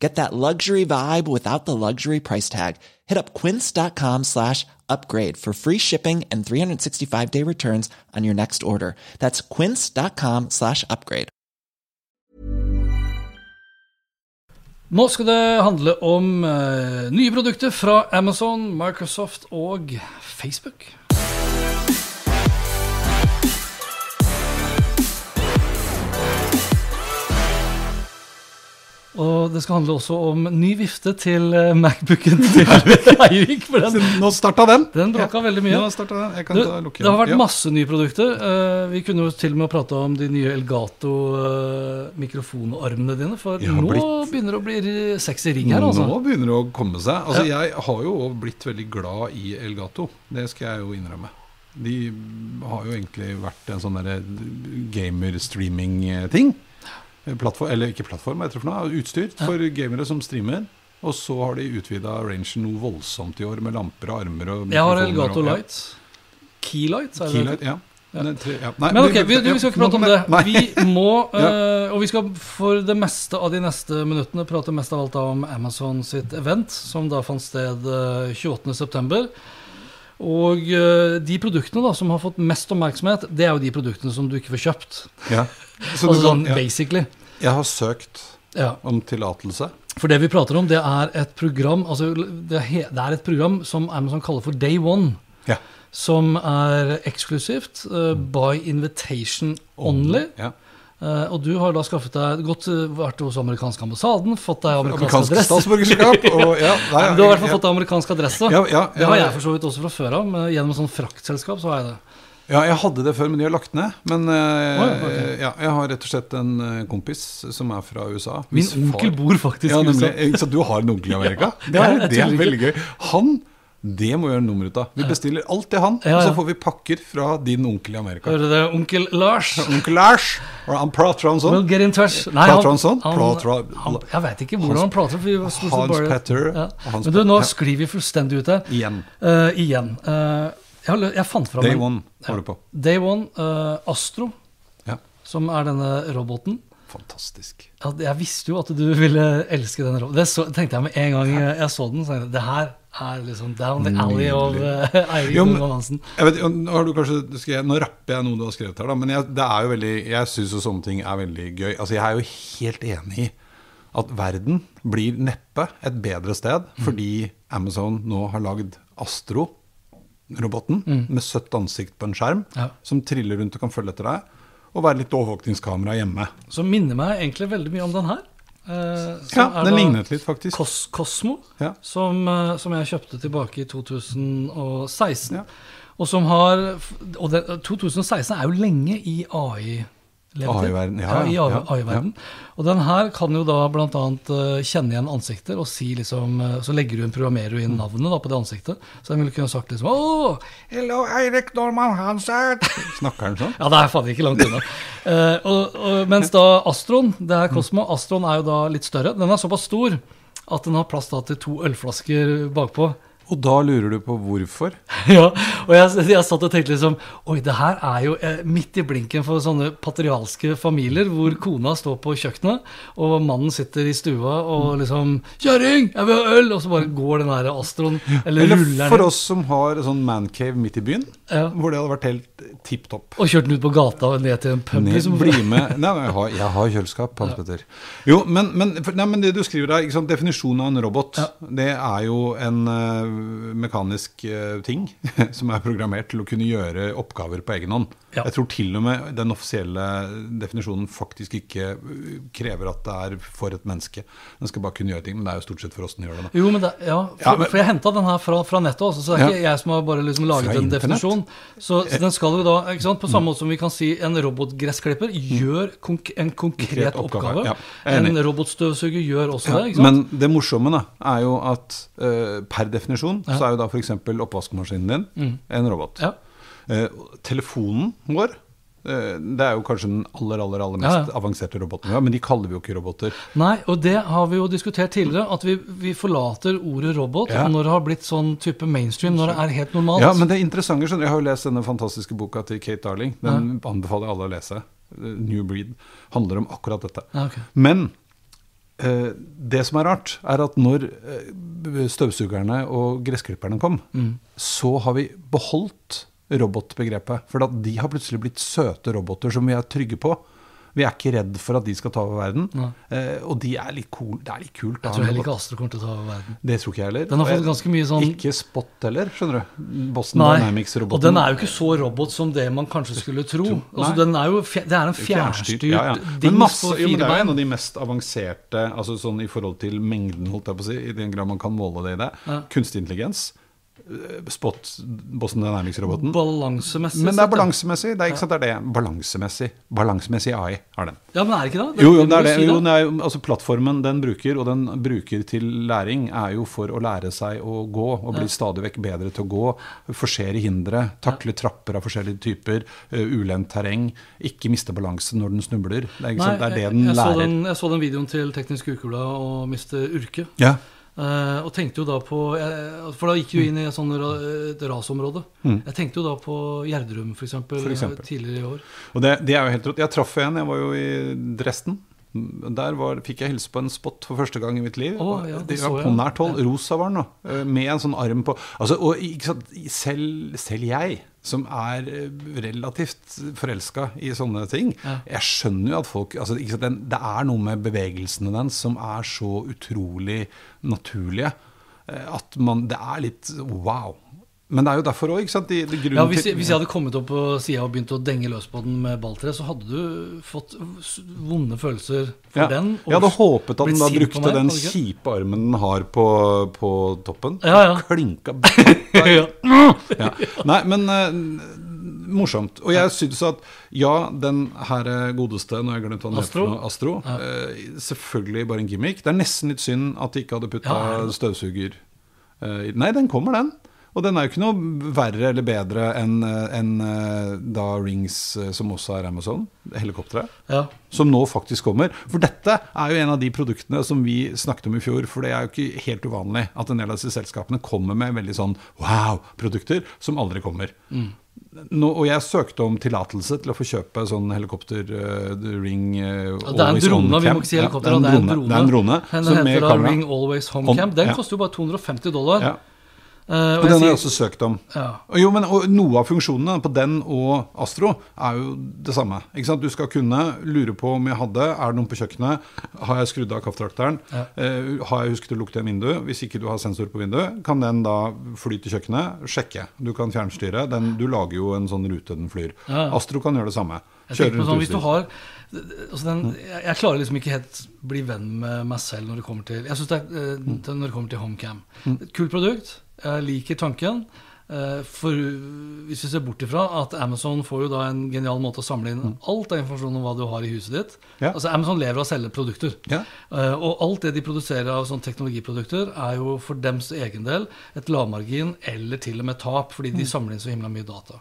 Get that luxury vibe without the luxury price tag. Hit up quince.com slash upgrade for free shipping and 365 day returns on your next order. That's quince.com slash upgrade. Nå skal det handle om eh, nye produkter fra Amazon, Microsoft og Facebook. Og det skal handle også om ny vifte til eh, Macbooken til Eirik. For den, Nå starta den. den bråka veldig mye. Nå den. Jeg kan Du, ta lukke det har vært. Ja. masse nye produkter. Eh, vi kunne jo til og med prata om de nye Elgato-mikrofonarmene dine. For nå blitt- begynner det å bli sexy ring her, altså. Nå begynner det å komme seg. Altså, Jeg har jo blitt veldig glad i Elgato. Det skal jeg jo innrømme. De har jo egentlig vært en sånn gamer-streaming-ting. Plattform, eller ikke plattform, jeg tror for noe, utstyr for gamere som streamer. Og så har de utvida rangen noe voldsomt i år, med lamper og armer og Jeg har Elgato og- ja. Light. Keylight, er det Keylight, ja. Tre, ja. Nei, Men ok, vi, vi skal ikke prate om det. Vi må, eh, og vi skal for det meste av de neste minuttene prate mest av alt om Amazon sitt event, som da fant sted eh, 28.9. Og eh, de produktene da som har fått mest oppmerksomhet, det er jo de produktene som du ikke får kjøpt. Ja. Så Altså sånn ja. basically. Jeg har søkt Ja. om tillatelse. For det vi prater om, det er et program altså det er, et program som Amazon kaller for Day One. Ja. Som er eksklusivt, Uh, by invitation only. Ja. Eh, og du har da skaffet deg gått, eh, vært hos amerikanske ambassaden, fått deg amerikansk Amerikansk adresse. statsborgerskap. Og, ja, nei, Du har i hvert fall fått deg amerikansk adresse. Ja, ja, Det har jeg for så vidt også fra før av. Gjennom et sånt fraktselskap så har jeg det. Ja, jeg hadde det før, men de har lagt ned. Men eh, Oi, okay. ja, jeg har rett og slett en kompis som er fra USA. Min onkel far- bor faktisk ja, i USA. Så du har en onkel i Amerika? det, er, det er veldig gøy. Han, det må vi gjøre nummer ut av. Vi bestiller alt til han, Ja, og så får vi pakker fra din onkel i Amerika. Hører det, onkel Lars? Onkel Lars, og han prater han We'll get in touch. Nei, Prater han sånn? Prater han, jeg vet ikke hvordan han prater. For vi var stort Hans bare- Petter Ja. Hans Men du, nå sklir vi fullstendig ut her. Igjen. Uh, igjen. Uh, jeg, jeg fant fram Day one har du på. Day One, uh, Astro, Ja. som er denne roboten. Fantastisk. Ja, jeg visste jo at du ville elske den roboten. Det så, tenkte jeg med en gang jeg så den. Så jeg, det her er liksom down the alley of uh, Eirik Jo, Hansen. Nå, rapper jeg noe du har skrevet her, da, men jeg, det er jo veldig, jeg syns jo sånne ting er veldig gøy. Altså, Jeg er jo helt enig i at verden blir neppe et bedre sted Mm. fordi Amazon nå har lagd Astro-roboten med søtt ansikt på en skjerm, Mm. Ja. som triller rundt og kan følge etter deg, og være litt overvåkningskamera hjemme. Som minner meg egentlig veldig mye om den her. Eh, Ja, den lignet litt, faktisk. Kos Cosmo, Ja. som, eh, som jeg kjøpte tilbake i 2016. Ja. Og som har Og det, 2016 er jo lenge i AI. AI-verden, ja, ja, AI ja. Og den her kan jo da bl.a. Uh, kjenne igjen ansikter og si liksom eh, Så legger du inn, programmerer du inn navnet da på det ansiktet. Så den ville kunne sagt liksom Åh, hello, Eirik Norman Hansen. Snakker den sånn? Ja, det er faen ikke langt unna. uh, og, og, mens da Astron, det er Cosmo, Astron er jo da litt større. Den er såpass stor at den har plass da til to ølflasker bakpå. Og da lurer du på hvorfor? ja, og jeg, jeg satt og tenkte liksom Oi, det her er jo eh, midt i blinken for sånne patrialske familier hvor kona står på kjøkkenet, og mannen sitter i stua og liksom 'Kjerring, jeg vil ha øl!' Og så bare går den der Astron, eller, Eller ruller for oss som har sånn mancave midt i byen, Ja. hvor det hadde vært helt tipp topp. Og kjørt den ut på gata og ned til en pub. Liksom. bli med Nei, jeg har, jeg har kjøleskap, Hans Petter. Jo, men, men, nei, men det du skriver der, sant? definisjonen av en robot, det er jo en uh, mekanisk uh, ting som er programmert til å kunne gjøre oppgaver på egen hånd. Ja. Jeg tror til og med den offisielle definisjonen faktisk ikke eh, krever at det er for et menneske. Den skal bare kunne gjøre ting, men det er jo stort sett for oss den gjør det. Jo, men det, ja, for, Ja, men- for jeg henta den her fra, fra nettet også, så det er Ja. ikke jeg som har bare liksom laget en definisjon. Så, så den skal jo da, ikke sant, på samme måte som vi kan si en robotgressklipper gjør konk en konkret oppgave, ja. En robotstøvsuger gjør også Ja, det. ikke sant? men det morsomme da, er jo at eh, per definisjon så er jo da f.eks. oppvaskmaskinen din en robot. Mm. Eh, telefonen vår Det er jo kanskje den aller aller, aller mest Ja, ja. avanserte roboten vi har, men de kaller vi jo ikke roboter. Nei, og det har vi jo diskutert tidligere, at vi, vi forlater ordet robot Ja. når det har blitt sånn type mainstream, når det er helt normalt. Ja, men det interessante, skjønner Jeg har jo lest denne fantastiske boka til Kate Darling. Den anbefaler jeg alle å lese. Eh, New Breed. Handler om akkurat dette. Ja, ok. Men eh, det som er rart, er at når eh, støvsugerne og gressklipperne kom, Mm. så har vi beholdt robotbegrepet. For de har plutselig blitt søte roboter som vi er trygge på. Vi er ikke redd for at de skal ta over verden. Eh, og de er litt cool. det er litt kult. Jeg tror heller ikke. Astro kommer til å ta over verden. Det tror ikke jeg heller. Den har fått ganske mye sånn Ikke Spot heller, skjønner du. Boston Dynamics-roboten. og den er jo ikke så robot som det man kanskje skulle tro. Altså, den er jo, det er en fjernstyrt Ja, ja. Men masse, jo, men det er en av de mest avanserte altså sånn i forhold til mengden, holdt jeg på å si, i den grad man kan måle det i det. Ja. Kunstig intelligens. Eh, Spot Boston Dynamics-roboten. Balansemessig Men det er balansemessig. Det er ikke sant, det er det. Balansemessig. Balansemessig AI har den. Ja, men er det ikke det? Jo, jo, det er det. Jo, det er altså Plattformen den bruker, og den bruker til læring, er jo for å lære seg å gå. Og bli stadig vekk bedre til å gå. Forsere hindre. Takle trapper av forskjellige typer. Uh, ulendt terreng. Ikke miste balansen når den snubler. Det er, ikke sant? det, er det den jeg, jeg lærer. den, jeg så den videoen til Teknisk Ukeblad og Mr. Urke. Ja. Eh, og tenkte jo da på jeg, For da gikk jo inn i et ra- et rasområde. Jeg tenkte jo da på Gjerdrum, f.eks. Mm. Tidligere i år. Og det, det er jo helt rått. Jeg traff en, jeg var jo i Dresden. Der var, fikk jeg hilse på en spot for første gang i mitt liv. Oh, ja, det det var på nært hold. Rosa var den, da. eh, Med en sånn arm på altså, Og selv, selv jeg, som er eh, relativt forelska i sånne ting, Ja. jeg skjønner jo at folk altså, ikke sant, den, Det er noe med bevegelsene dens som er så utrolig naturlige eh, at man Det er litt wow. Men det er jo derfor òg? De, de Ja, hvis, hvis jeg hadde kommet opp på sida og begynt å denge løs på den med balltre, så hadde du fått vonde følelser for Ja. den. Jeg hadde håpet at den da brukte meg, den kjipe armen den har på, på toppen. Ja, ja. Klinka Ja. ja. Nei, men uh, morsomt. Og jeg syns at ja, den her godeste Nå har jeg glemt hva den heter. Astro? noe, Astro eh, selvfølgelig bare en gimmick. Det er nesten litt synd at de ikke hadde putta er støvsuger uh, i- Nei, den kommer, den. Og den er jo ikke noe verre eller bedre enn en, eh, da Rings, eh, som også er Amazon, helikopteret Ja. som nå faktisk kommer. For dette er jo en av de produktene som vi snakket om i fjor. For det er jo ikke helt uvanlig at en del av disse selskapene kommer med veldig sånn wow-produkter som aldri kommer. Nå, og jeg søkte om tillatelse til å få kjøpe sånn helikopter uh, Ring uh, Ja, Det er en drone, vi må ikke si Ja, helikopter. det, er drone. Det er en drone. Den heter da. Ring Always Home, Camp. Den ja. koster jo bare 250 dollar. Ja. Eh, og Og den har jeg også søkt om. Ja. Og Jo, men og Noe av funksjonene på den og Astro er jo det samme. Du skal kunne lure på om jeg hadde Er det noen på kjøkkenet? Har jeg skrudd av kaffetrakteren? Ja. Eh, har jeg husket å lukte en vindu? Hvis ikke du har sensor på vinduet, kan den da fly til kjøkkenet, sjekke. Du kan fjernstyre. Den, du lager jo en sånn rute den flyr. Ja. Astro kan gjøre det samme. Jeg sånn, har altså den, jeg, jeg klarer liksom ikke helt bli venn med meg selv når det kommer til Jeg synes det er eh, Mm. når det kommer til HomeCam. Kult produkt. Jeg liker tanken. Eh, For hvis vi ser bort ifra at Amazon får jo da en genial måte å samle inn alt av informasjon om hva du har i huset ditt. Mm. Ja. Altså Amazon lever av å selge produkter. Ja. Eh, Og alt det de produserer av sånne teknologiprodukter, er jo for dems egen del et lavmargin eller til og med tap, fordi Mm. de samler inn så himla mye data.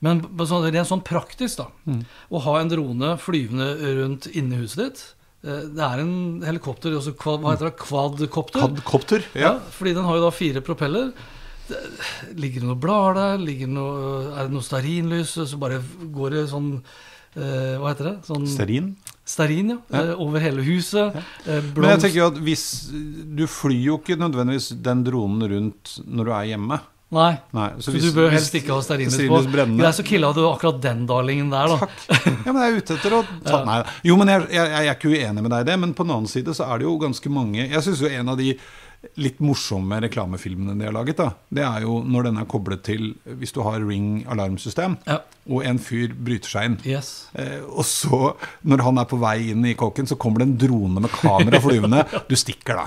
Men rent sånn praktisk, da. Mm. Å ha en drone flyvende rundt inni huset ditt Det er en helikopter, også, hva heter det, kvadkopter? Kvadkopter, ja. Ja. fordi den har jo da fire propeller. Det, ligger det noe blader der? Noe, er det noe stearinlys? Så bare går det sånn eh, Hva heter det? Sånn stearin? Stearin, ja. Ja. eh, over hele huset. Eh, Men jeg tenker jo at hvis Du flyr jo ikke nødvendigvis den dronen rundt når du er hjemme. Nei. Nei, Så hvis- du bør helst ikke ha stearinlys på. brennende- Det er så killa du akkurat den darlingen der, da. Ja, men jeg er ute etter å ta Nei, jo, men jeg, jeg, jeg er ikke uenig med deg i det. Men på den annen side så er det jo ganske mange Jeg syns jo en av de litt morsomme reklamefilmene de har laget, da, det er jo når den er koblet til Hvis du har Ring alarmsystem, Ja. og en fyr bryter seg inn. Yes. Eh, og så, når han er på vei inn i kåken, så kommer det en drone med kamera flyvende. Du stikker, da.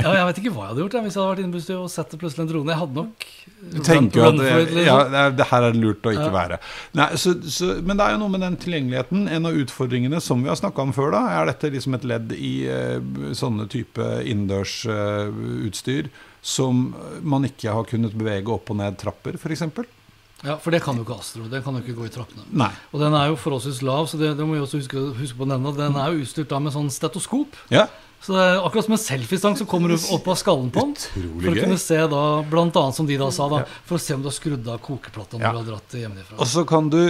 Ja, jeg vet ikke hva jeg hadde gjort jeg, hvis jeg hadde vært studio og sett det plutselig en drone. Jeg hadde nok Du tenker jo at run it, det, liksom. ja, det, er, her er det lurt å ikke Ja. være. Nei, så, så, men det er jo noe med den tilgjengeligheten. En av utfordringene som vi har snakka om før, da, er dette liksom et ledd i uh, sånne type innendørsutstyr som man ikke har kunnet bevege opp og ned trapper, f.eks. Ja, For det kan jo ikke Astro. Den kan jo ikke gå i trappene. Nei. Og den er jo forholdsvis lav, så det, det må vi også huske, huske på denne. Den er jo utstyrt da med sånn stetoskop. Ja. Så det er akkurat som en selfiestang som kommer opp av skallen på den. For å kunne se da, blant annet som de da sa, da, for å se om du har skrudd av kokeplata når Ja. du har dratt hjemmefra. Og så kan du,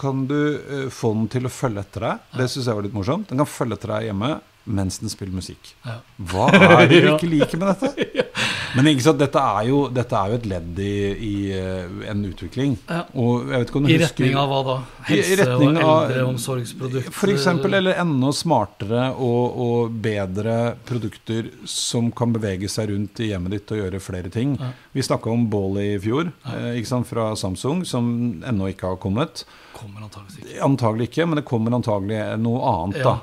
kan du uh, få den til å følge etter deg. Det syns jeg var litt morsomt. Den kan følge etter deg hjemme mens den spiller musikk. Ja. Hva er det du ikke liker med dette? Men ikke sant, dette er jo, dette er jo et ledd i, i eh, en utvikling. Ja. Og jeg vet ikke om du I husker retning av hva da? Helse- og eldreomsorgsprodukter? For eksempel, eller enda smartere og, og bedre produkter som kan bevege seg rundt i hjemmet ditt og gjøre flere ting. Vi snakka om Ball i fjor, eh, ikke sant, fra Samsung, som ennå ikke har kommet. Kommer antagelig ikke. Antagelig ikke, men det kommer antagelig noe annet, da.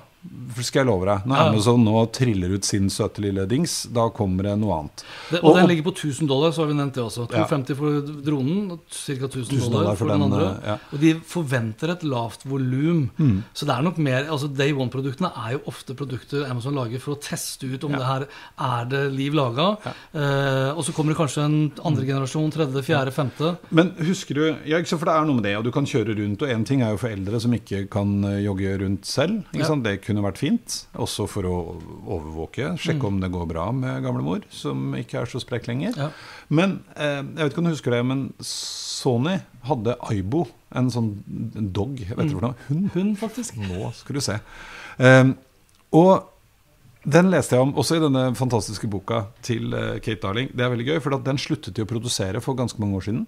For skal jeg love deg. Når Ja. Amazon nå triller ut sin søte lille dings, da kommer det noe annet. Det, og, Og- den ligger på 1000 dollar, så har vi nevnt det også. Ja. 250 for dronen, ca. 1000 1000 dollar, for, den, andre. eh, ja. Og de forventer et lavt volum. Så det er nok mer altså Day One-produktene er jo ofte produkter Amazon lager for å teste ut om det her er det liv laga. Eh, og så kommer det kanskje en andre generasjon, tredje, fjerde, femte. Men husker du ja, ikke sant, For det er noe med det, og du kan kjøre rundt. Og én ting er jo for eldre som ikke kan eh, jogge rundt selv. Ikke Ja. sant? Det kunne vært fint. Også for å overvåke. Sjekke om det går bra med gamlemor, som ikke er så sprek lenger. Ja. Men eh, jeg vet ikke om du husker det, men Sony hadde Aibo, en sånn dog, jeg vet ikke er, hund. Hund, faktisk. Nå skal du se. Eh, og den leste jeg om også i denne fantastiske boka til eh, Kate Darling. Det er veldig gøy, for den sluttet de å produsere for ganske mange år siden.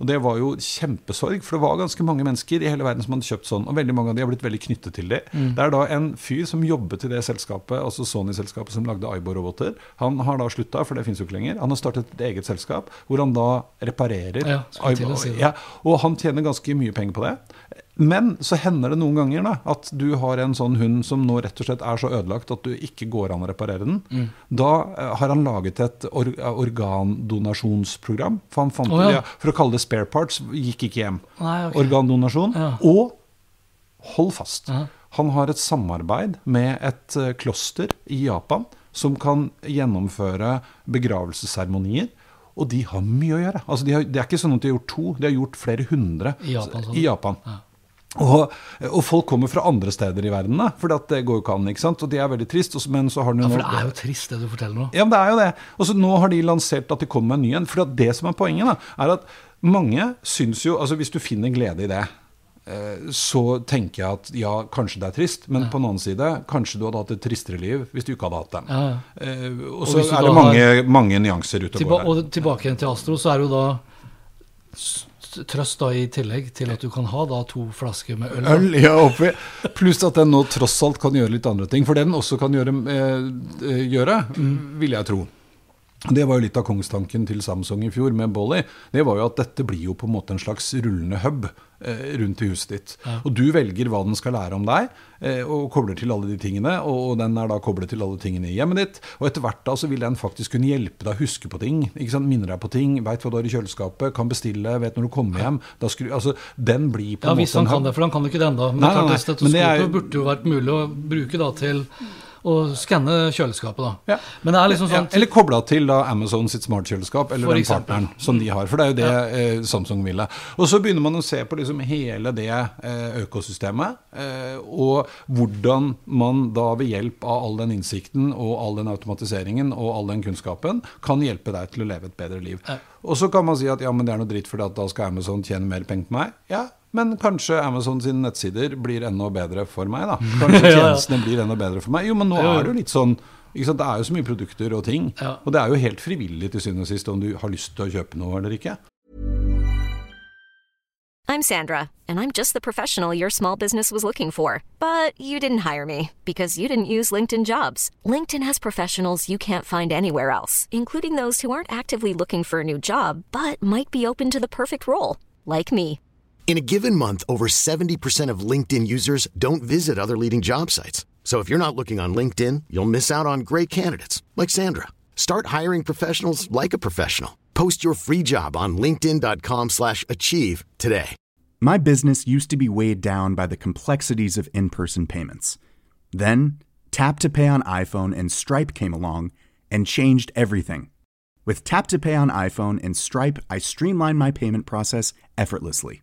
Og det var jo kjempesorg, for det var ganske mange mennesker i hele verden som hadde kjøpt sånn, og veldig mange av de har blitt veldig knyttet til det. Det er da en fyr som jobbet i det selskapet, altså Sony-selskapet som lagde Aibo-roboter. Han har da slutta, for det fins jo ikke lenger. Han har startet et eget selskap hvor han da reparerer Ja, si. Ja, og han tjener ganske mye penger på det. Men så hender det noen ganger da, at du har en sånn hund som nå rett og slett er så ødelagt at du ikke går an å reparere den. Mm. Da eh, har han laget et or organdonasjonsprogram. For, han fant, oh, ja. ja, for å kalle det spare parts gikk ikke hjem. Nei, okay. Organdonasjon. Ja. Og hold fast, Ja. han har et samarbeid med et eh, kloster i Japan som kan gjennomføre begravelsesseremonier. Og de har mye å gjøre. Altså de har, det er ikke sånn at de har gjort to, de har gjort flere hundre I Japan, sånn. i Japan. Og, og folk kommer fra andre steder i verden, da, for det går jo ikke an. ikke sant? Og det er veldig trist. Men så har de Ja, for det er jo trist, det du forteller nå. ja, men det er jo det. Og så nå har de lansert at de kommer med en ny en. For det som er poenget, da, er at mange syns jo Altså hvis du finner glede i det, eh, så tenker jeg at ja, kanskje det er trist, men på den annen side, kanskje du hadde hatt et tristere liv hvis du ikke hadde hatt den. Ja, ja. Eh, og så er det mange, mange nyanser ute og går der. og tilbake igjen til Astro, så er det jo da trøst da i tillegg til at du kan ha da to flasker med øl. Øl, ja, oppi. Pluss at den nå tross alt kan gjøre litt andre ting. For det den også kan gjøre, eh, gjøre gjøre vil jeg tro. Det var jo litt av kongstanken til Samsung i fjor med Bolly. Det var jo at dette blir jo på en måte en slags rullende hub eh, rundt i huset ditt. Og du velger hva den skal lære om deg, eh, og kobler til alle de tingene. Og den er da koblet til alle tingene i hjemmet ditt. Og etter hvert da så vil den faktisk kunne hjelpe deg å huske på ting. ikke sant? Minne deg på ting, veit hva du har i kjøleskapet, kan bestille, vet når du kommer hjem. Da skru, altså, den blir på Ja, en hvis han kan det, for han kan jo ikke det ennå. Men, Nei, det nei, nei, men det er burde jo vært mulig å bruke da til å skanne kjøleskapet. da. Ja. Er liksom sånn ja, eller kobla til da Amazon sitt smartkjøleskap, eller den partneren som de har. For det er jo det eh, Samsung ville. Og så begynner man å se på liksom hele det eh, økosystemet, eh, og hvordan man da ved hjelp av all den innsikten og all den automatiseringen og all den kunnskapen kan hjelpe deg til å leve et bedre liv. Ja. Og så kan man si at ja, men det er noe dritt at da skal Amazon tjene mer penger på meg. Ja, men kanskje Amazon sine nettsider blir enda bedre for meg, da. Kanskje Ja, ja. tjenestene blir enda bedre for meg. Jo, men nå Jo, er det jo litt sånn ikke sant? Det er jo så mye produkter og ting. Ja. Og det er jo helt frivillig til syvende og sist om du har lyst til å kjøpe noe eller ikke. I'm Sandra, and I'm just the professional your small business was looking for. But you didn't hire me because you didn't use LinkedIn jobs. LinkedIn has professionals you can't find anywhere else, including those who aren't actively looking for a new job but might be open to the perfect role, like me. In a given month, over 70% of LinkedIn users don't visit other leading job sites. So if you're not looking on LinkedIn, you'll miss out on great candidates like Sandra. Start hiring professionals like a professional. Post your free job on linkedin.com/achieve today. My business used to be weighed down by the complexities of in person payments. Then, Tap to Pay on iPhone and Stripe came along and changed everything. With Tap to Pay on iPhone and Stripe, I streamline my payment process effortlessly.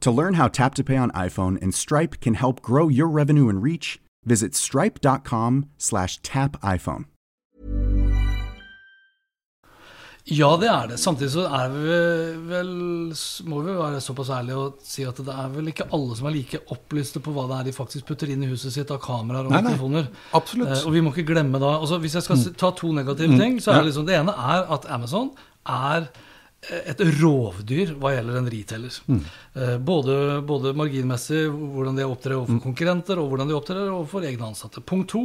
To learn how Tap to Pay on iPhone and Stripe can help grow your revenue and reach, visit stripe.com slash tap iPhone. Ja, det er det. Samtidig så er vi vel Må vi være såpass ærlige og si at det er vel ikke alle som er like opplyste på hva det er de faktisk putter inn i huset sitt av kameraer og Nei, nei. mikrofoner. Absolutt. Eh, og vi må ikke glemme da altså Hvis jeg skal ta to negative ting, så er det liksom Det ene er at Amazon er et rovdyr hva gjelder en retailer. Mm. Både, både marginmessig, hvordan de opptrer overfor konkurrenter, og hvordan de opptrer overfor egne ansatte. Punkt to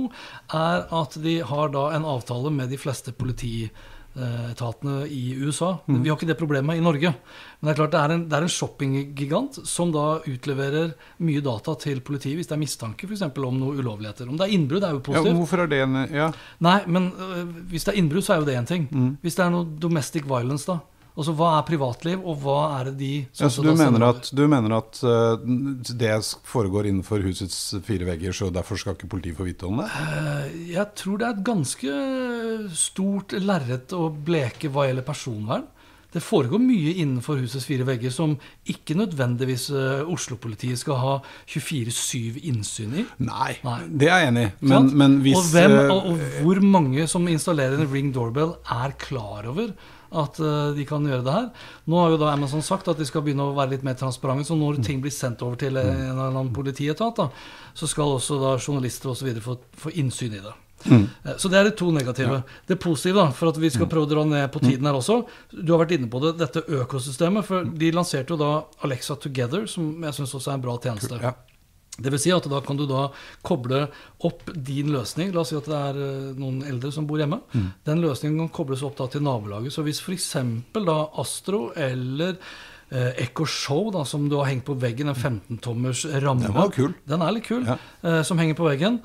er at de har da en avtale med de fleste politietatene i USA. Vi har ikke det problemet i Norge. Men det er klart det er en, det er en shoppinggigant som da utleverer mye data til politiet hvis det er mistanke for eksempel om noe ulovligheter. Om det er innbrudd, er jo Ja, positivt. hvorfor er det en Ja, Nei, men øh, hvis det er innbrudd, så er jo det én ting. Hvis det er noe domestic violence, da. Altså, Hva er privatliv, og hva er det de ja så du mener at, du mener at uh, det foregår innenfor husets fire vegger, så derfor skal ikke politiet få vite om det? Jeg tror det er et ganske stort lerret å bleke hva gjelder personvern. Det foregår mye innenfor husets fire vegger som ikke nødvendigvis uh, Oslo-politiet skal ha 24-7 innsyn i. Nei, Nei. det er jeg enig i. Men, men hvis og, hvem, og, og hvor mange som installerer en Ring Doorbell, er klar over at eh, de kan gjøre det her. Nå har jo da Amazon sagt at de skal begynne å være litt mer transparente. Så når ting blir sendt over til en eller annen politietat, da, så skal også da journalister osv. Få, få innsyn i det. Mm. Eh, Så det er de to negative. Det positive, da, for at vi skal prøve å dra ned på tiden her også Du har vært inne på det, dette økosystemet. For de lanserte jo da Alexa Together, som jeg syns også er en bra tjeneste. ja. Det vil si at da kan du da koble opp din løsning. La oss si at det er eh, noen eldre som bor hjemme. Mm. Den løsningen kan kobles opp til nabolaget. Så hvis f.eks. da Astro eller eh, Echo Show, da, som du har hengt på veggen, en 15-tommers ramme Den var kul. Den er litt kul, Ja. eh, som henger på veggen.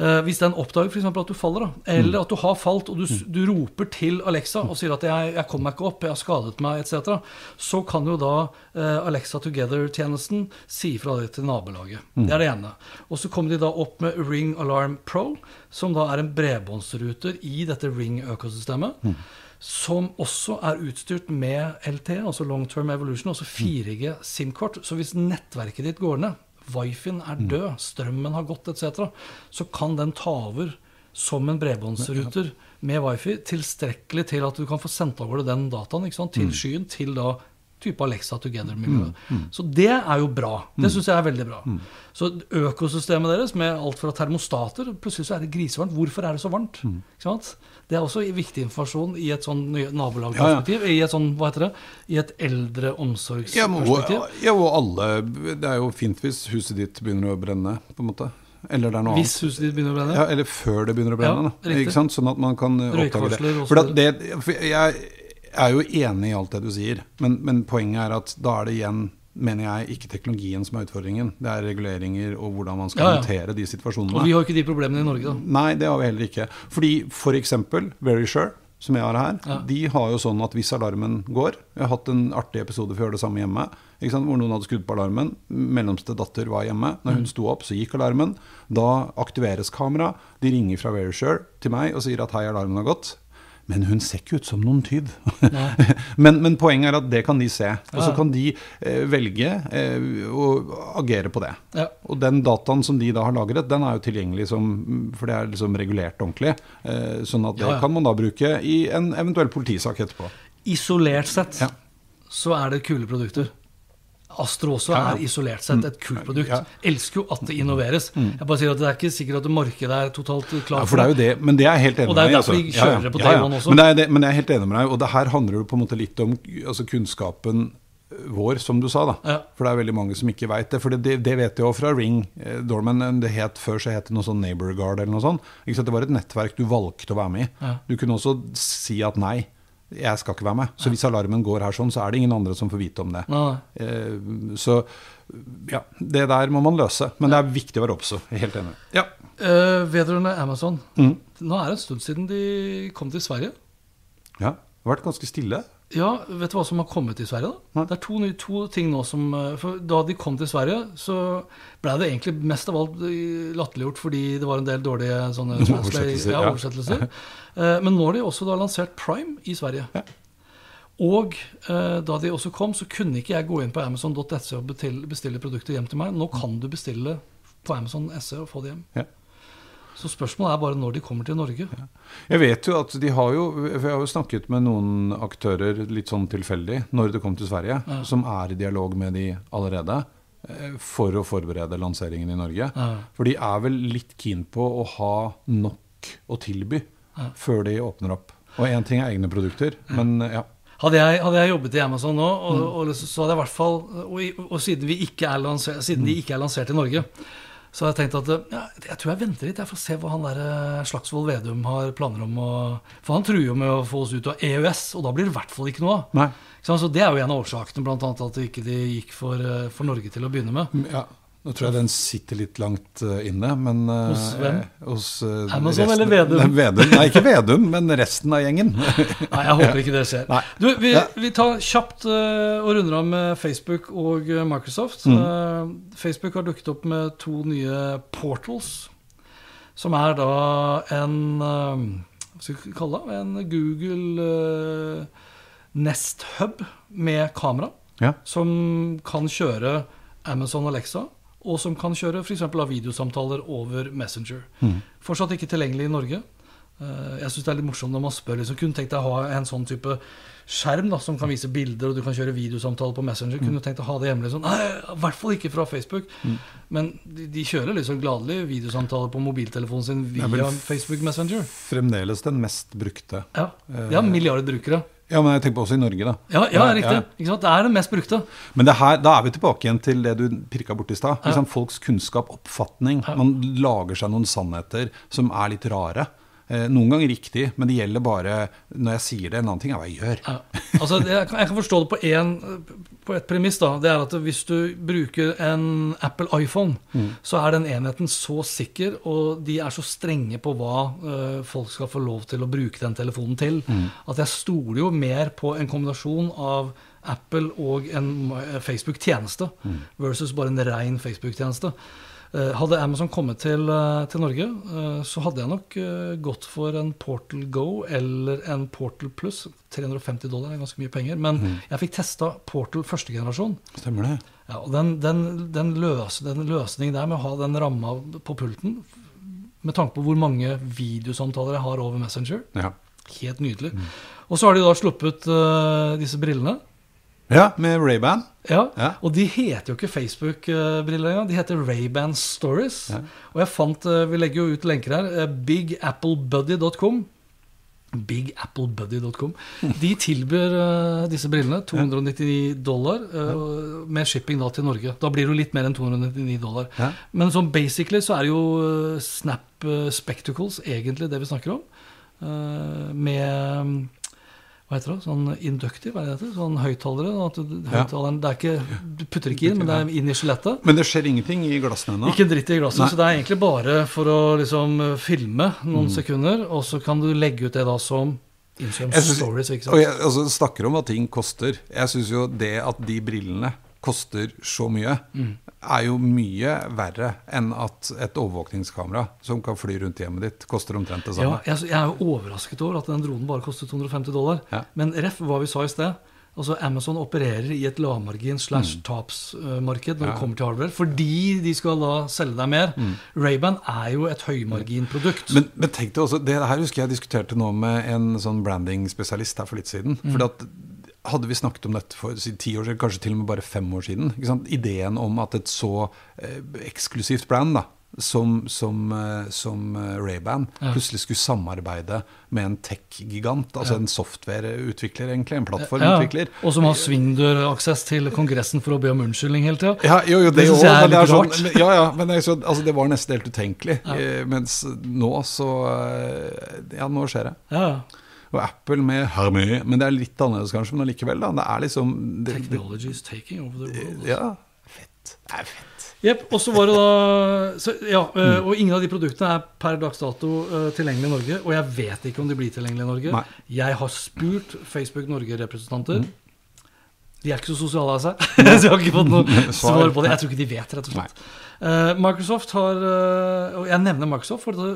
Eh, hvis den oppdager eksempel at du faller, da, eller Mm. at du har falt, og du, du roper til Alexa og sier at jeg, 'jeg kom meg ikke opp, jeg har skadet meg', etc., så kan jo da eh, Alexa Together-tjenesten si fra det til nabolaget. Mm. Det er det ene. Og så kommer de da opp med Ring Alarm Pro, som da er en bredbåndsruter i dette Ring-økosystemet. Mm. Som også er utstyrt med LTE, altså Long Term Evolution, altså Mm. 4G SIM-kort. Så hvis nettverket ditt går ned, Wifien er død, strømmen har gått etc., så kan den ta over som en bredbåndsruter med wifi tilstrekkelig til at du kan få sendt over den dataen til skyen, til da type Alexa Together-miljøet. Så det er jo bra. Det syns jeg er veldig bra. Så økosystemet deres med alt fra termostater Plutselig så er det grisevarmt. Hvorfor er det så varmt? Det er også viktig informasjon i et sånn nabolagsperspektiv. Ja, ja. I et sånn, hva heter det, i et eldre omsorgsperspektiv. eldreomsorgsperspektiv. ja, og alle Det er jo fint hvis huset ditt begynner å brenne, på en måte. Eller det er noe Hvis annet. huset ditt begynner å brenne. Ja, eller før det begynner å brenne. Ja? Sånn at man kan eh, oppdage det. For det for jeg er jo enig i alt det du sier, men, men poenget er at da er det igjen mener jeg ikke teknologien som er utfordringen. Det er reguleringer og hvordan man skal Ja, ja. håndtere de situasjonene. Og vi har ikke de problemene i Norge, da. Nei, det har vi heller ikke. Fordi f.eks. Very Sure, som jeg har her, Ja. de har jo sånn at hvis alarmen går Jeg har hatt en artig episode for å gjøre det samme hjemme. Hvor noen hadde skrudd på alarmen. Mellomste datter var hjemme. Når Mm. hun sto opp, så gikk alarmen. Da aktiveres kamera. De ringer fra Very Sure til meg og sier at hei, alarmen har gått. Men hun ser ikke ut som noen tyv. men, men poenget er at det kan de se. Og så kan de eh, velge eh, å agere på det. Ja. Og den dataen som de da har lagret, den er jo tilgjengelig som For det er liksom regulert ordentlig. Eh, sånn at det Ja, ja. kan man da bruke i en eventuell politisak etterpå. Isolert sett Ja. så er det kule produkter. Astro også Ja, ja. er isolert sett et kult produkt. Ja. Elsker jo at det innoveres. Jeg bare sier at Det er ikke sikkert at markedet er totalt klart Ja, for det er jo det, men det er jeg helt enig med deg i, derfor Ja, ja, på day også. Men, det men jeg er helt enig med deg, og det her handler jo på en måte litt om altså, kunnskapen vår, som du sa. da Ja. For det er veldig mange som ikke veit det. For det, det, vet jeg jo fra Ring. Eh, Dorman, det het Før så het det noe sånn Neighbor Guard eller noe sånt. Det var et nettverk du valgte å være med i. Ja. Du kunne også si at nei. Jeg skal ikke være med. Så hvis alarmen går her sånn, så er det ingen andre som får vite om det. Eh, så ja, det der må man løse. Men det er viktig å være obs. Helt enig. Ja. Eh, vedrørende Amazon. Mm. Nå er det en stund siden de kom til Sverige. ja. Det har vært ganske stille. Ja, vet du hva som har kommet til Sverige? da? Nei. Det er to, to ting nå som eh, For Da de kom til Sverige, så ble det egentlig mest av alt eh, latterliggjort fordi det var en del dårlige sånne Oversettelser, ja, oversettelser. Ja. Men nå har de også da lansert Prime i Sverige. Ja. Og eh, da de også kom, så kunne ikke jeg gå inn på Amazon.se og bestille, produkter hjem til meg. Nå kan du bestille på Amazon.se og få det hjem. Ja. Så spørsmålet er bare når de kommer til Norge. Jeg vet jo at de har jo For jeg har jo snakket med noen aktører litt sånn tilfeldig når det kom til Sverige, som er i dialog med de allerede. eh, For å forberede lanseringen i Norge. Ja. For de er vel litt keen på å ha nok å tilby før de åpner opp. Og én ting er egne produkter, men ja. Hadde jeg, hadde jeg jobbet i Amazon nå, og, Mm. og liksom- så hadde jeg i hvert fall Og, og siden, vi ikke er lansert, siden de ikke er lansert i Norge, så jeg tenkte at ja, jeg tror jeg venter litt jeg får se hva han der eh, Slagsvold Vedum har planer om å For han truer jo med å få oss ut av EØS, og da blir det i hvert fall ikke noe av. Så Det er jo en av årsakene, annet at det ikke de gikk for, eh, for Norge til å begynne med. Ja, nå tror jeg den sitter litt langt eh, inne, men eh, Hos hvem? eh, Hos eh, Amazon resten- eller Vedum? Vedum? Nei, ikke Vedum, men resten av gjengen. Nei, jeg håper ikke det skjer. Nei. Du, vi, Ja. vi tar kjapt uh, og runder av med Facebook og Microsoft. Mm. Uh, Facebook har dukket opp med to nye portals, som er da en uh, Hva skal vi kalle det? En Google Nest Hub med kamera, Ja. som kan kjøre Amazon Alexa. Og som kan kjøre f.eks. av videosamtaler over Messenger. Mm. Fortsatt ikke tilgjengelig i Norge. Eh, Jeg syns det er litt morsomt når man spør liksom, Kunne tenkt deg å ha en sånn type skjerm da, som kan vise bilder, og du kan kjøre videosamtaler på Messenger. Kunne du tenkt deg å ha det hjemme? Liksom? Nei, i hvert fall ikke fra Facebook. Men de, de kjører liksom gladelig videosamtaler på mobiltelefonen sin via Facebook Messenger. Fremdeles den mest brukte. Ja, De har milliarder brukere. Ja, men jeg tenker på også i Norge, da. Ja, ja, riktig. ja. Ikke sant? Det er den mest brukte. Men det her, da er vi tilbake igjen til det du pirka borti i stad. Ja. Liksom Folks kunnskap, oppfatning. Man lager seg noen sannheter som er litt rare. Eh, noen ganger riktig, men det gjelder bare når jeg sier det. En annen ting er hva jeg gjør. Ja. Altså, jeg, kan, jeg kan forstå det på, en, på et premiss. da, Det er at hvis du bruker en Apple iPhone, så er den enheten så sikker, og de er så strenge på hva eh, folk skal få lov til å bruke den telefonen til, at jeg stoler jo mer på en kombinasjon av Apple og en eh, Facebook-tjeneste versus bare en rein Facebook-tjeneste. Eh, Hadde Amazon kommet til, eh, til Norge, eh, så hadde jeg nok gått for en Portal Go eller en Portal Plus. 350 dollar er ganske mye penger. Men jeg fikk testa Portal første generasjon. Stemmer det? Ja, og den, den, den, løs, den løsningen der med å ha den ramma på pulten, med tanke på hvor mange videosamtaler jeg har over Messenger, Ja. helt nydelig. Og så har de da sluppet uh, disse brillene. Ja, med Ray-Ban. Ja, Ja. og de heter jo ikke Facebook-briller engang. De heter Ray-Ban Stories. Ja. Og jeg fant, eh, vi legger jo ut lenker her, BigAppleBuddy.com. bigappledbuddy.com. Bigappledbuddy.com. De tilbyr eh, disse brillene 299 dollar eh, med shipping da til Norge. Da blir det jo litt mer enn 299 dollar. Ja. Men sånn basically så er det jo eh, Snap eh, Spectacles egentlig det vi snakker om. Eh, med hva heter det? Sånn inductive, hva heter det? Sånn høyttalere. høyttaleren- det er ikke, Du putter ikke inn, men det er inn i skjelettet. Men det skjer ingenting i glassene ennå. Ikke en dritt i glasset, Nei. så det er egentlig bare for å liksom filme noen sekunder, og så kan du legge ut det da som Instagram synes- stories. ikke Og sant? jeg altså, snakker om hva ting koster. Jeg syns jo det at de brillene koster så mye, Mm. er jo mye verre enn at et overvåkningskamera som kan fly rundt hjemmet ditt, koster omtrent det Ja, samme. jeg, jeg er jo overrasket over at den dronen bare koster 250 dollar. Ja. Men ref hva vi sa i sted. Altså Amazon opererer i et lavmargin slash tapsmarked når Mm. Ja. det kommer til hardware, fordi de skal da selge deg mer. Ray-Ban er jo et høymarginprodukt. Mm. Men, men tenk deg også, det her husker jeg diskuterte nå med en sånn branding-spesialist her for litt siden. Mm. For at hadde vi snakket om dette for si, ti år siden, kanskje til og med bare fem år siden? Ideen om at et så eh, eksklusivt brand da, som, som, eh, som eh, Ray-Ban Ja. plutselig skulle samarbeide med en tech-gigant, altså en softwareutvikler, egentlig, en ja, plattformutvikler. og som har svingdøraksess til Kongressen for å be om unnskyldning hele tida. Ja, jo, jo, det, Det også, jeg er det er litt sånn, rart. Ja, ja, men det, så, altså, det var nesten helt utenkelig. Eh, mens nå så eh, Ja, nå skjer det. Ja, ja. Og Apple med Hermé. Men det er litt annerledes, kanskje. Men allikevel. Det er liksom det, Technology is taking over the world. Ja. Fett. Det er fett. Jepp. Og så var det da så, Ja, eh, og ingen av de produktene er per dags dato eh, tilgjengelig i Norge. Og jeg vet ikke om de blir tilgjengelige i Norge. Nei. Jeg har spurt Facebook Norge-representanter. De er ikke så sosiale av seg. så jeg har ikke fått noe Svar. på det. Jeg tror ikke de vet, rett og slett. Uh, Microsoft har uh, Og jeg nevner Microsoft, for det,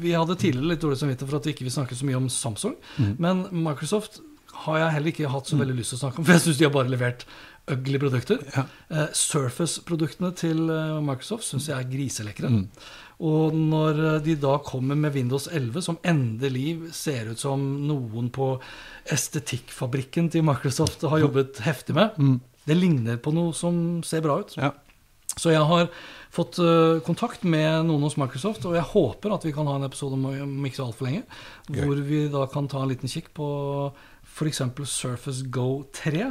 vi hadde tidligere litt dårlig samvittighet for at vi ikke vil snakke så mye om Samsung. Men Microsoft har jeg heller ikke hatt så veldig lyst til å snakke om, for jeg syns de har bare levert ugly produkter. Eh, Surface-produktene til eh, Microsoft syns jeg er griselekre. Og når eh, de da kommer med Windows 11, som endelig ser ut som noen på estetikkfabrikken til Microsoft har jobbet heftig med, det ligner på noe som ser bra ut. Ja. Så jeg har fått eh, kontakt med noen hos Microsoft, og jeg håper at vi kan ha en episode om om ikke så altfor lenge, hvor vi da kan ta en liten kikk på f.eks. Surface Go 3.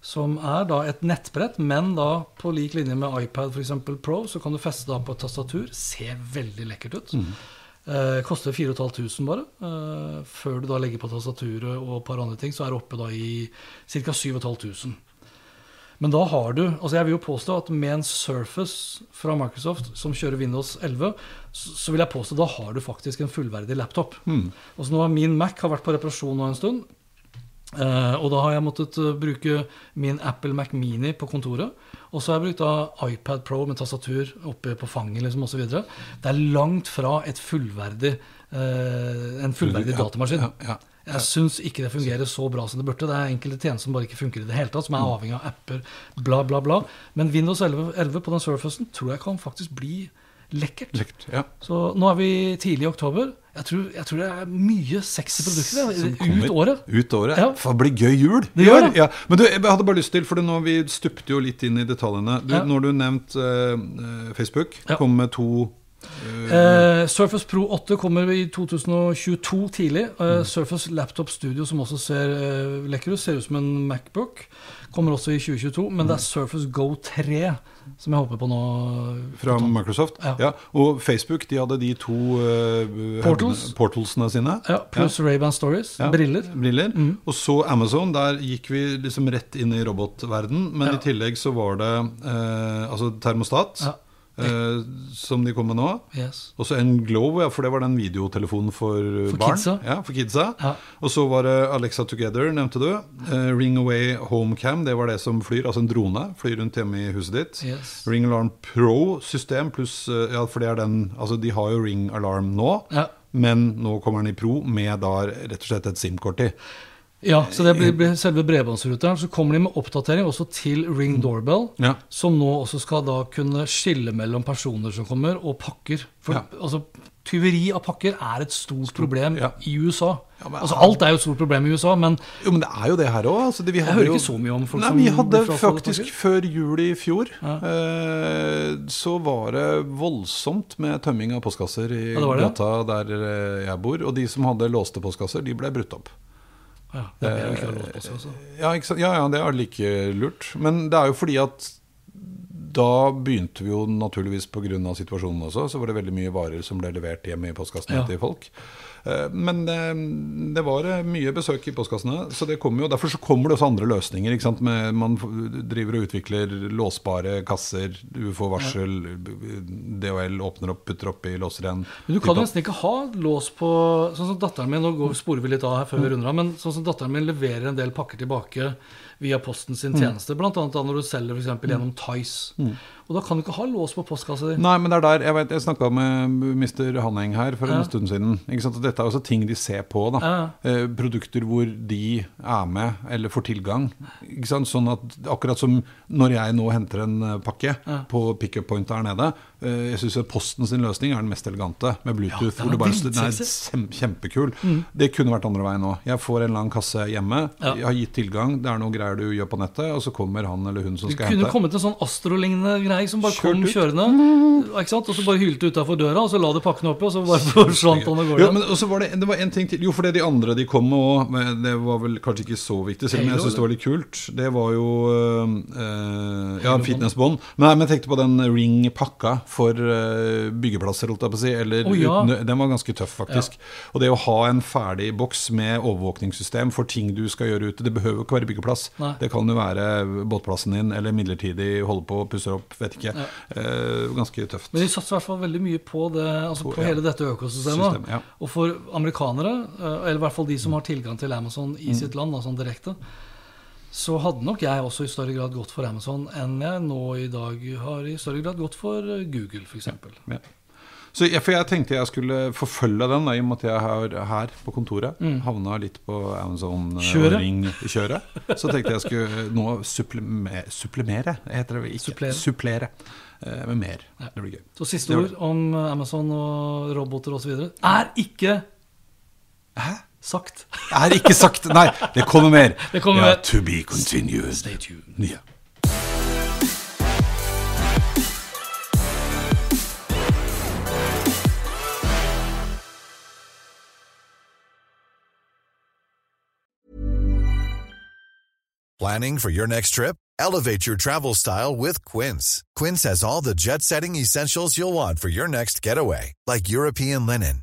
Som er da et nettbrett, men da på lik linje med iPad for eksempel Pro, så kan du feste da på et tastatur. Ser veldig lekkert ut. Eh, koster 4500 bare. Eh, før du da legger på tastaturet og et par andre ting, så er det oppe da i ca. 7500. Men da har du altså Jeg vil jo påstå at med en Surface fra Microsoft som kjører Windows 11, så så vil jeg påstå da har du faktisk en fullverdig laptop. Og så nå har Min Mac har vært på reparasjon nå en stund. Eh, og da har jeg måttet eh, bruke min Apple Mac Mini på kontoret. Og så har jeg brukt da iPad Pro med tastatur oppe på fanget liksom, osv. Det er langt fra et fullverdig, eh, en fullverdig datamaskin. ja, ja. Jeg syns ikke det fungerer så bra som det burde. Det er enkelte tjenester som bare ikke funker i det hele tatt, som er Mm. avhengig av apper, bla, bla, bla. Men Windows 11, 11 på den Surfacen tror jeg kan faktisk bli lekkert. Lekkert. Ja. Så nå er vi tidlig i oktober. Jeg tror, jeg tror det er mye sexy produkter Som kommer ut året. Ut året. Ja. For det blir gøy jul! Det gjør det. Ja. Men du, jeg hadde bare lyst til, for nå vi stupte jo litt inn i detaljene. Du, Ja. Når du nevnte uh, Facebook, Ja. kom med to Eh, Surface Pro 8 kommer i 2022 tidlig. Mm. Eh, Surface Laptop Studio, som også ser uh, lekker ut, ser ut som en Macbook, kommer også i 2022. Men det Mm. er Surface Go 3 som jeg håper på nå. fra Microsoft. Ja. Og Facebook de hadde de to uh, Portals. portalsene sine. Ja, Pluss Ray-Ban Stories. Ja. Briller. Briller. Og så Amazon. Der gikk vi liksom rett inn i robotverden. Men Ja. i tillegg så var det altså termostat, Ja. Eh, som de kom med nå. Yes. Og så en Glow, ja, for det var den videotelefonen for, For barn. kidsa. Ja, for kidsa. Ja. Og så var det Alexa Together, nevnte du. Eh, Ring Away Homecam, det var det som flyr, altså en drone. Flyr rundt hjemme i huset ditt. Yes. Ring Alarm Pro-system pluss eh, Ja, for det er den Altså, de har jo Ring Alarm nå, Ja. men nå kommer den i Pro med da rett og slett et SIM-kort i. Ja, så det blir, blir selve bredbåndsruteren. Så kommer de med oppdatering også til Ring Doorbell, Ja. som nå også skal da kunne skille mellom personer som kommer, og pakker. For Ja. altså, tyveri av pakker er et stort problem ja. i USA. Ja, men- altså, alt er jo et stort problem i USA, men Jo, men det er jo det her òg. Altså, Jeg hører jo- ikke så mye om folk Nei, som Vi hadde faktisk pakker. før jul i fjor eh, Så var det voldsomt med tømming av postkasser i det. gata der eh, jeg bor. Og de som hadde låste postkasser, de ble brutt opp. Ja, det er ikke lov på seg. Altså. Ja, ikke ja, ja, det er like lurt. Men det er jo fordi at da begynte vi jo naturligvis pga. situasjonen også, så var det veldig mye varer som ble levert hjem i postkassene Ja. til folk. Eh, Men eh, det var eh, mye besøk i postkassene, så det kommer jo, derfor så kommer det også andre løsninger. Ikke sant? Med, man driver og utvikler låsbare kasser, ufo-varsel, DHL åpner opp, putter oppi, låser igjen. Men du kan nesten ikke ha lås på Sånn som datteren min Nå går, sporer vi litt av her før vi runder av, men sånn som datteren min leverer en del pakker tilbake via posten sin tjeneste, blant annet da når du selger for eksempel gjennom Tice. Og da kan du ikke ha lås på postkassa di. Nei, men det er der Jeg vet, jeg snakka med Mr. Hanneng her for en Ja. stund siden. Ikke sant? Og Dette er også ting de ser på. da Ja. eh, Produkter hvor de er med eller får tilgang. Ikke sant? Sånn at Akkurat som når jeg nå henter en eh, pakke Ja. på pickup point der nede. Eh, Jeg syns Posten sin løsning er den mest elegante, med Bluetooth. den hvor du bare, den er kjempekul. Mm. Det kunne vært andre veien òg. Jeg får en lang kasse hjemme. Ja. Jeg har gitt tilgang. Det er noe greier du gjør på nettet, og så kommer han eller hun som Du skal kunne kommet til sånn astrolignende greier. jeg som bare Kjørt kom kjørende. Ikke sant? Og så bare hylte utafor døra, og så la du pakkene oppi, og så bare forsvant han av gårde. Ja, men også var det, det var en ting til. Jo, for det de andre de kom med òg, det var vel kanskje ikke så viktig, selv om jeg syns det var litt kult. Det var jo øh, Ja, fitnessbånd. Men jeg tenkte på den Ring-pakka for øh, byggeplasser, holdt jeg på å si. Eller, oh, ja. uten, den var ganske tøff, faktisk. Og det å ha en ferdig boks med overvåkningssystem for ting du skal gjøre ute, det behøver ikke være byggeplass. Nei. Det kan jo være båtplassen din, eller midlertidig holde på, pusser opp, vet ikke. Eh, ganske tøft. Men de satser i hvert fall veldig mye på, det, altså På- på ja. hele dette økosystemet. System, ja. Og for amerikanere, eh, eller i hvert fall de som har tilgang til Amazon i sitt land, sånn direkte, så hadde nok jeg også i større grad gått for Amazon enn jeg nå i dag har i større grad gått for eh, Google, f.eks. Ja. Så jeg, for jeg tenkte jeg skulle forfølge den, da, i og med at jeg har her på kontoret havna litt på Amazon eh. Så tenkte jeg skulle nå suppleme, supplemere, heter det ikke? Supplere. Supplere eh, med mer. Det blir gøy. Så siste ord om Amazon og roboter osv. er ikke sagt. Er ikke sagt Nei, det kommer mer. Det kommer ja, mer. To be continued. Stay tuned. Ja. Planning for your next trip? Elevate your travel style with Quince. Quince has all the jet setting essentials you'll want for your next getaway, like European linen,